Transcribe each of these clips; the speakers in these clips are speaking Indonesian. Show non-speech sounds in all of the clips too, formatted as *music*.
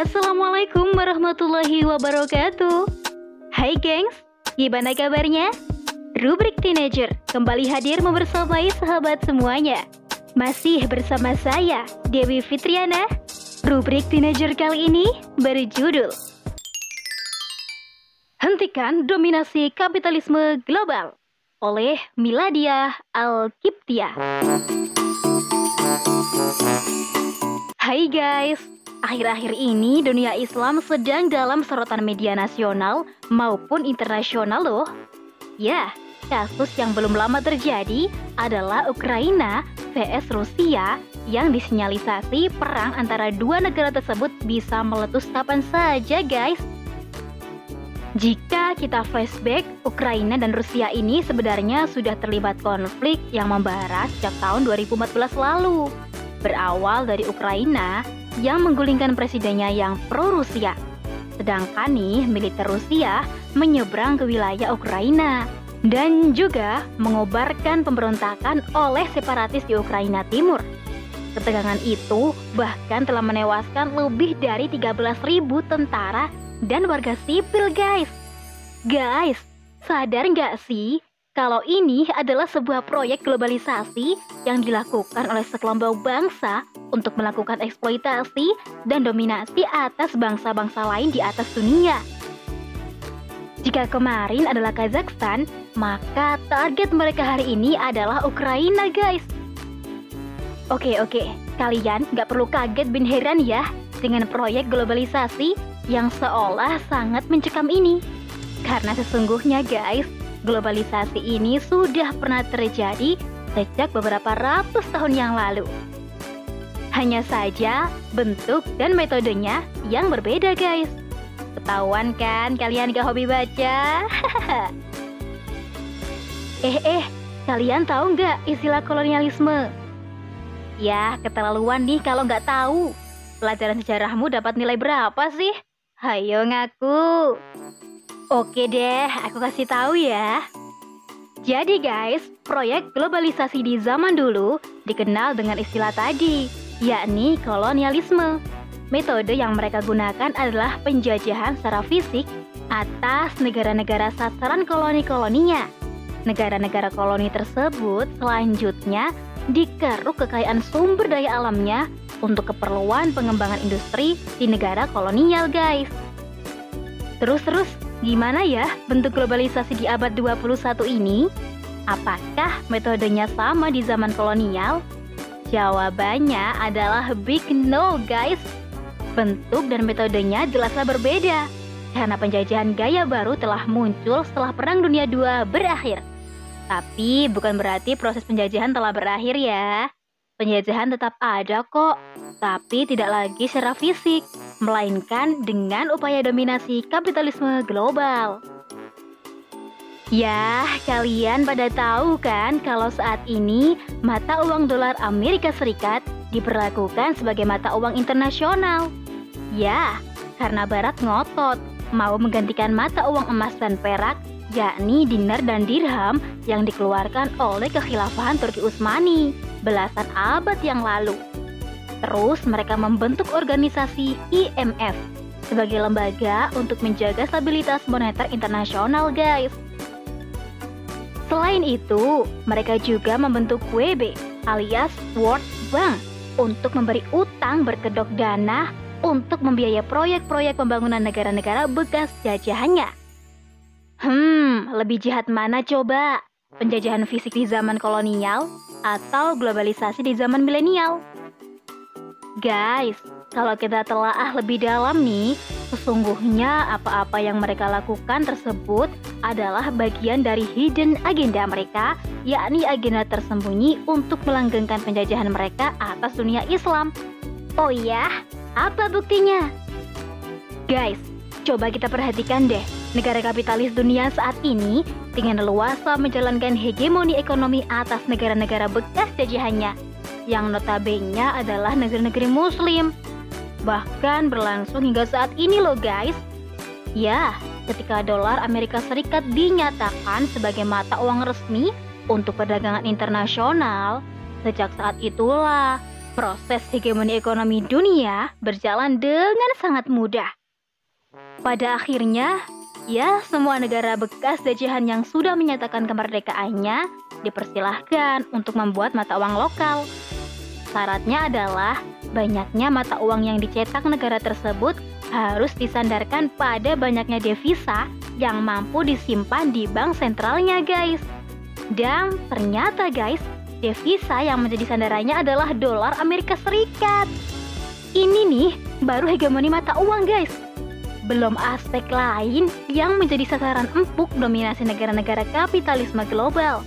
Assalamualaikum warahmatullahi wabarakatuh. Hai gengs, gimana kabarnya? Rubrik Teenager kembali hadir membersamai sahabat semuanya. Masih bersama saya, Dewi Fitriana. Rubrik Teenager kali ini berjudul Hentikan Dominasi Kapitalisme Global oleh Miladia Al-Kiptia Hai guys, Akhir-akhir ini dunia Islam sedang dalam sorotan media nasional maupun internasional loh. Ya, kasus yang belum lama terjadi adalah Ukraina vs Rusia yang disinyalisasi perang antara dua negara tersebut bisa meletus kapan saja guys. Jika kita flashback, Ukraina dan Rusia ini sebenarnya sudah terlibat konflik yang membara sejak tahun 2014 lalu. Berawal dari Ukraina yang menggulingkan presidennya yang pro-Rusia. Sedangkan nih, militer Rusia menyeberang ke wilayah Ukraina dan juga mengobarkan pemberontakan oleh separatis di Ukraina Timur. Ketegangan itu bahkan telah menewaskan lebih dari 13.000 tentara dan warga sipil guys. Guys, sadar nggak sih kalau ini adalah sebuah proyek globalisasi yang dilakukan oleh sekelompok bangsa untuk melakukan eksploitasi dan dominasi atas bangsa-bangsa lain di atas dunia. Jika kemarin adalah Kazakhstan, maka target mereka hari ini adalah Ukraina guys. Oke oke, kalian nggak perlu kaget bin heran ya dengan proyek globalisasi yang seolah sangat mencekam ini. Karena sesungguhnya guys, Globalisasi ini sudah pernah terjadi sejak beberapa ratus tahun yang lalu. Hanya saja bentuk dan metodenya yang berbeda guys. Ketahuan kan kalian gak hobi baca? *laughs* eh eh, kalian tahu nggak istilah kolonialisme? Ya, keterlaluan nih kalau nggak tahu. Pelajaran sejarahmu dapat nilai berapa sih? Hayo ngaku. Oke deh, aku kasih tahu ya. Jadi guys, proyek globalisasi di zaman dulu dikenal dengan istilah tadi, yakni kolonialisme. Metode yang mereka gunakan adalah penjajahan secara fisik atas negara-negara sasaran koloni-koloninya. Negara-negara koloni tersebut selanjutnya dikeruk kekayaan sumber daya alamnya untuk keperluan pengembangan industri di negara kolonial guys. Terus-terus Gimana ya bentuk globalisasi di abad 21 ini? Apakah metodenya sama di zaman kolonial? Jawabannya adalah big no guys. Bentuk dan metodenya jelaslah berbeda. Karena penjajahan gaya baru telah muncul setelah Perang Dunia II berakhir. Tapi bukan berarti proses penjajahan telah berakhir ya. Penjajahan tetap ada kok, tapi tidak lagi secara fisik melainkan dengan upaya dominasi kapitalisme global. Ya, kalian pada tahu kan kalau saat ini mata uang dolar Amerika Serikat diperlakukan sebagai mata uang internasional. Ya, karena Barat ngotot mau menggantikan mata uang emas dan perak yakni dinar dan dirham yang dikeluarkan oleh kekhilafahan Turki Utsmani belasan abad yang lalu. Terus mereka membentuk organisasi IMF sebagai lembaga untuk menjaga stabilitas moneter internasional, guys. Selain itu, mereka juga membentuk WB alias World Bank untuk memberi utang berkedok dana untuk membiayai proyek-proyek pembangunan negara-negara bekas jajahannya. Hmm, lebih jahat mana coba? Penjajahan fisik di zaman kolonial atau globalisasi di zaman milenial? Guys, kalau kita telaah lebih dalam nih, sesungguhnya apa-apa yang mereka lakukan tersebut adalah bagian dari hidden agenda mereka, yakni agenda tersembunyi untuk melanggengkan penjajahan mereka atas dunia Islam. Oh iya, apa buktinya? Guys, coba kita perhatikan deh, negara kapitalis dunia saat ini dengan leluasa menjalankan hegemoni ekonomi atas negara-negara bekas jajahannya yang notabene adalah negeri-negeri muslim. Bahkan berlangsung hingga saat ini loh guys. Ya, ketika dolar Amerika Serikat dinyatakan sebagai mata uang resmi untuk perdagangan internasional, sejak saat itulah proses hegemoni ekonomi dunia berjalan dengan sangat mudah. Pada akhirnya, ya semua negara bekas jajahan yang sudah menyatakan kemerdekaannya dipersilahkan untuk membuat mata uang lokal. Syaratnya adalah banyaknya mata uang yang dicetak negara tersebut harus disandarkan pada banyaknya devisa yang mampu disimpan di bank sentralnya guys. Dan ternyata guys, devisa yang menjadi sandarannya adalah dolar Amerika Serikat. Ini nih baru hegemoni mata uang guys. Belum aspek lain yang menjadi sasaran empuk dominasi negara-negara kapitalisme global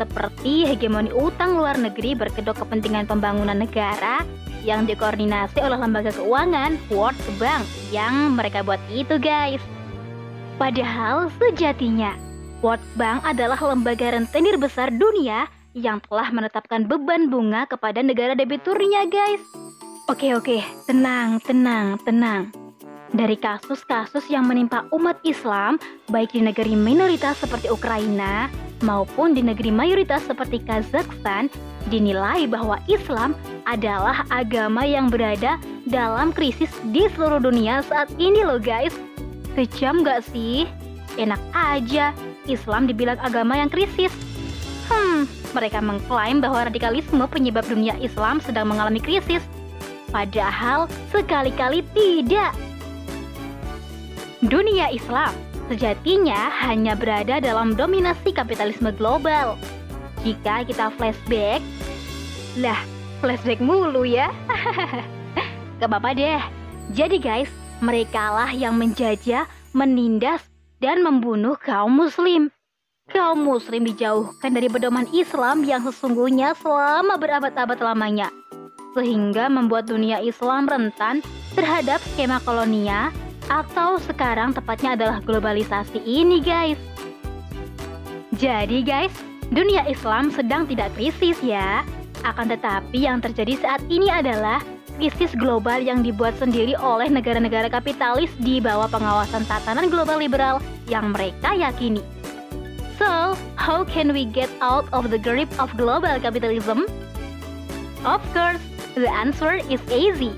seperti hegemoni utang luar negeri berkedok kepentingan pembangunan negara yang dikoordinasi oleh lembaga keuangan World Bank yang mereka buat itu guys. Padahal sejatinya World Bank adalah lembaga rentenir besar dunia yang telah menetapkan beban bunga kepada negara debiturnya guys. Oke oke, tenang, tenang, tenang. Dari kasus-kasus yang menimpa umat Islam, baik di negeri minoritas seperti Ukraina, maupun di negeri mayoritas seperti Kazakhstan, dinilai bahwa Islam adalah agama yang berada dalam krisis di seluruh dunia saat ini loh guys. Kejam gak sih? Enak aja, Islam dibilang agama yang krisis. Hmm, mereka mengklaim bahwa radikalisme penyebab dunia Islam sedang mengalami krisis. Padahal sekali-kali tidak. Dunia Islam sejatinya hanya berada dalam dominasi kapitalisme global. Jika kita flashback, lah flashback mulu ya. *laughs* Gak apa-apa deh. Jadi guys, merekalah yang menjajah, menindas, dan membunuh kaum muslim. Kaum muslim dijauhkan dari pedoman Islam yang sesungguhnya selama berabad-abad lamanya. Sehingga membuat dunia Islam rentan terhadap skema kolonial atau sekarang tepatnya adalah globalisasi ini guys. Jadi guys, dunia Islam sedang tidak krisis ya. Akan tetapi yang terjadi saat ini adalah krisis global yang dibuat sendiri oleh negara-negara kapitalis di bawah pengawasan tatanan global liberal yang mereka yakini. So, how can we get out of the grip of global capitalism? Of course, the answer is easy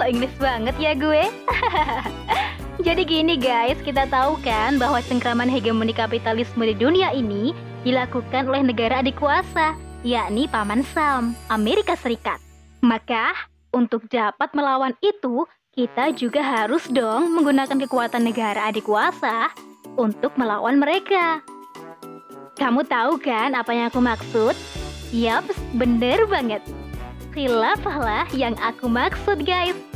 so Inggris banget ya gue. *laughs* Jadi gini guys, kita tahu kan bahwa cengkraman hegemoni kapitalisme di dunia ini dilakukan oleh negara adik kuasa, yakni Paman Sam, Amerika Serikat. Maka, untuk dapat melawan itu, kita juga harus dong menggunakan kekuatan negara adik kuasa untuk melawan mereka. Kamu tahu kan apa yang aku maksud? Yaps, bener banget. Khilafah lah yang aku maksud guys.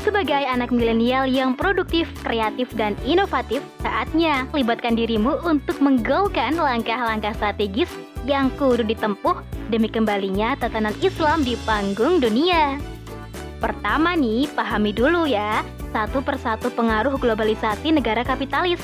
Sebagai anak milenial yang produktif, kreatif, dan inovatif, saatnya libatkan dirimu untuk menggolkan langkah-langkah strategis yang kudu ditempuh demi kembalinya tatanan Islam di panggung dunia. Pertama nih, pahami dulu ya, satu persatu pengaruh globalisasi negara kapitalis.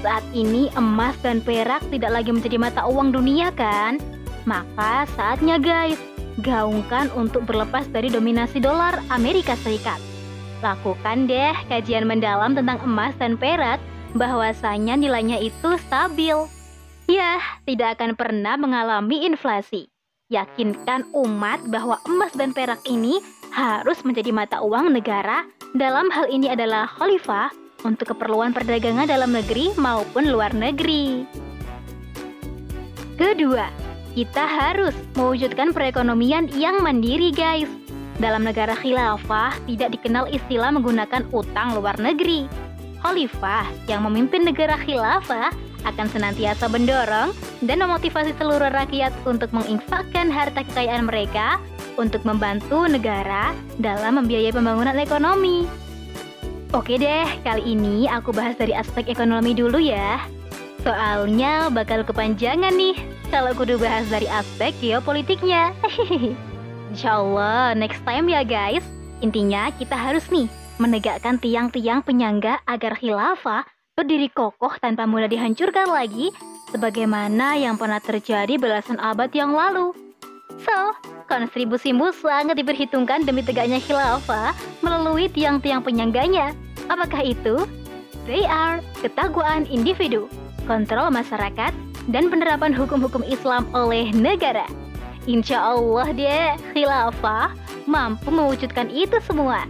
Saat ini emas dan perak tidak lagi menjadi mata uang dunia kan? Maka saatnya guys, gaungkan untuk berlepas dari dominasi dolar Amerika Serikat. Lakukan deh kajian mendalam tentang emas dan perak, bahwasanya nilainya itu stabil. Ya, tidak akan pernah mengalami inflasi. Yakinkan umat bahwa emas dan perak ini harus menjadi mata uang negara. Dalam hal ini adalah khalifah untuk keperluan perdagangan dalam negeri maupun luar negeri. Kedua, kita harus mewujudkan perekonomian yang mandiri, guys. Dalam negara khilafah tidak dikenal istilah menggunakan utang luar negeri. Khalifah yang memimpin negara khilafah akan senantiasa mendorong dan memotivasi seluruh rakyat untuk menginfakkan harta kekayaan mereka untuk membantu negara dalam membiayai pembangunan ekonomi. Oke deh, kali ini aku bahas dari aspek ekonomi dulu ya. Soalnya bakal kepanjangan nih kalau kudu bahas dari aspek geopolitiknya. *laughs* Insya Allah next time ya guys. Intinya kita harus nih menegakkan tiang-tiang penyangga agar khilafah berdiri kokoh tanpa mudah dihancurkan lagi sebagaimana yang pernah terjadi belasan abad yang lalu. So, kontribusimu sangat diperhitungkan demi tegaknya khilafah melalui tiang-tiang penyangganya. Apakah itu? They are ketakwaan individu, kontrol masyarakat, dan penerapan hukum-hukum Islam oleh negara. Insya Allah deh, khilafah mampu mewujudkan itu semua.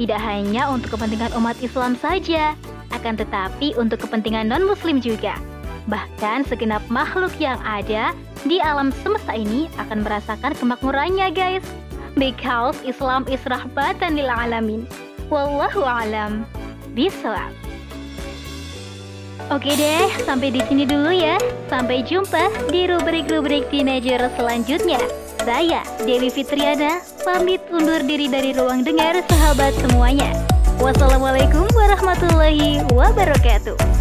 Tidak hanya untuk kepentingan umat Islam saja, akan tetapi untuk kepentingan non-muslim juga. Bahkan segenap makhluk yang ada di alam semesta ini akan merasakan kemakmurannya guys. Because Islam is rahbatan lil alamin. Wallahu alam. Bisa. Oke deh, sampai di sini dulu ya. Sampai jumpa di rubrik-rubrik teenager selanjutnya. Saya, Dewi Fitriana, pamit undur diri dari ruang dengar sahabat semuanya. Wassalamualaikum warahmatullahi wabarakatuh.